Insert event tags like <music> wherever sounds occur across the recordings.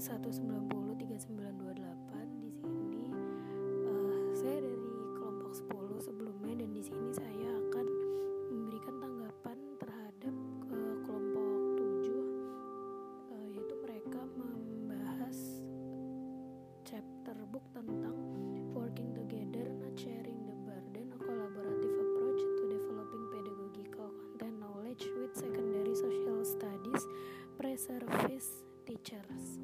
190 3928 di sini uh, saya dari kelompok 10 sebelumnya dan di sini saya akan memberikan tanggapan terhadap uh, kelompok 7 uh, yaitu mereka membahas chapter book tentang working together not sharing the burden a collaborative approach to developing pedagogical content knowledge with secondary social studies pre-service teachers.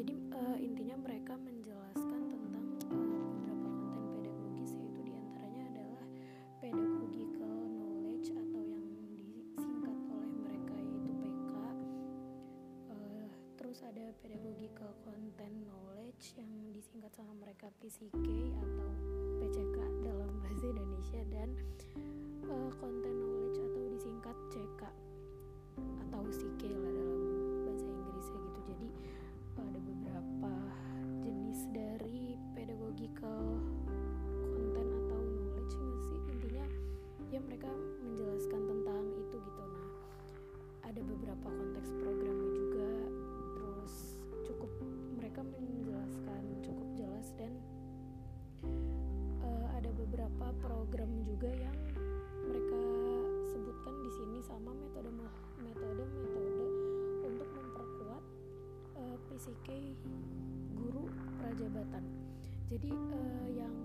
Jadi uh, intinya mereka menjelaskan tentang uh, beberapa konten pedagogis yaitu di antaranya adalah pedagogical knowledge atau yang disingkat oleh mereka yaitu PK. Uh, terus ada pedagogical content knowledge yang disingkat sama mereka PCK atau PCK dalam bahasa Indonesia dan uh, content beberapa konteks programnya juga terus cukup mereka menjelaskan cukup jelas dan uh, ada beberapa program juga yang mereka sebutkan di sini sama metode metode metode untuk memperkuat uh, PCK guru prajabatan. Jadi uh, yang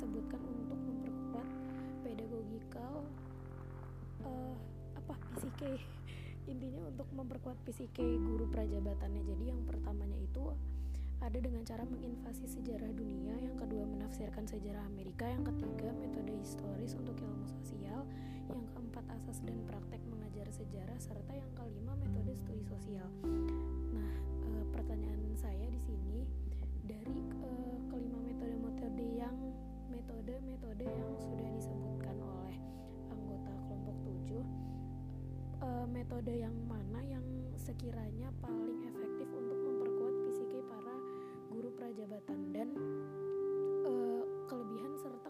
sebutkan untuk memperkuat pedagogical uh, apa PCK <laughs> intinya untuk memperkuat PCK guru prajabatannya. Jadi yang pertamanya itu ada dengan cara menginvasi sejarah dunia, yang kedua menafsirkan sejarah Amerika, yang ketiga metode historis untuk ilmu sosial, yang keempat asas dan praktek mengajar sejarah, serta yang kelima metode studi sosial. Metode-metode yang sudah disebutkan oleh anggota kelompok 7 e, metode yang mana yang sekiranya paling efektif untuk memperkuat PCK para guru prajabatan dan uh, kelebihan serta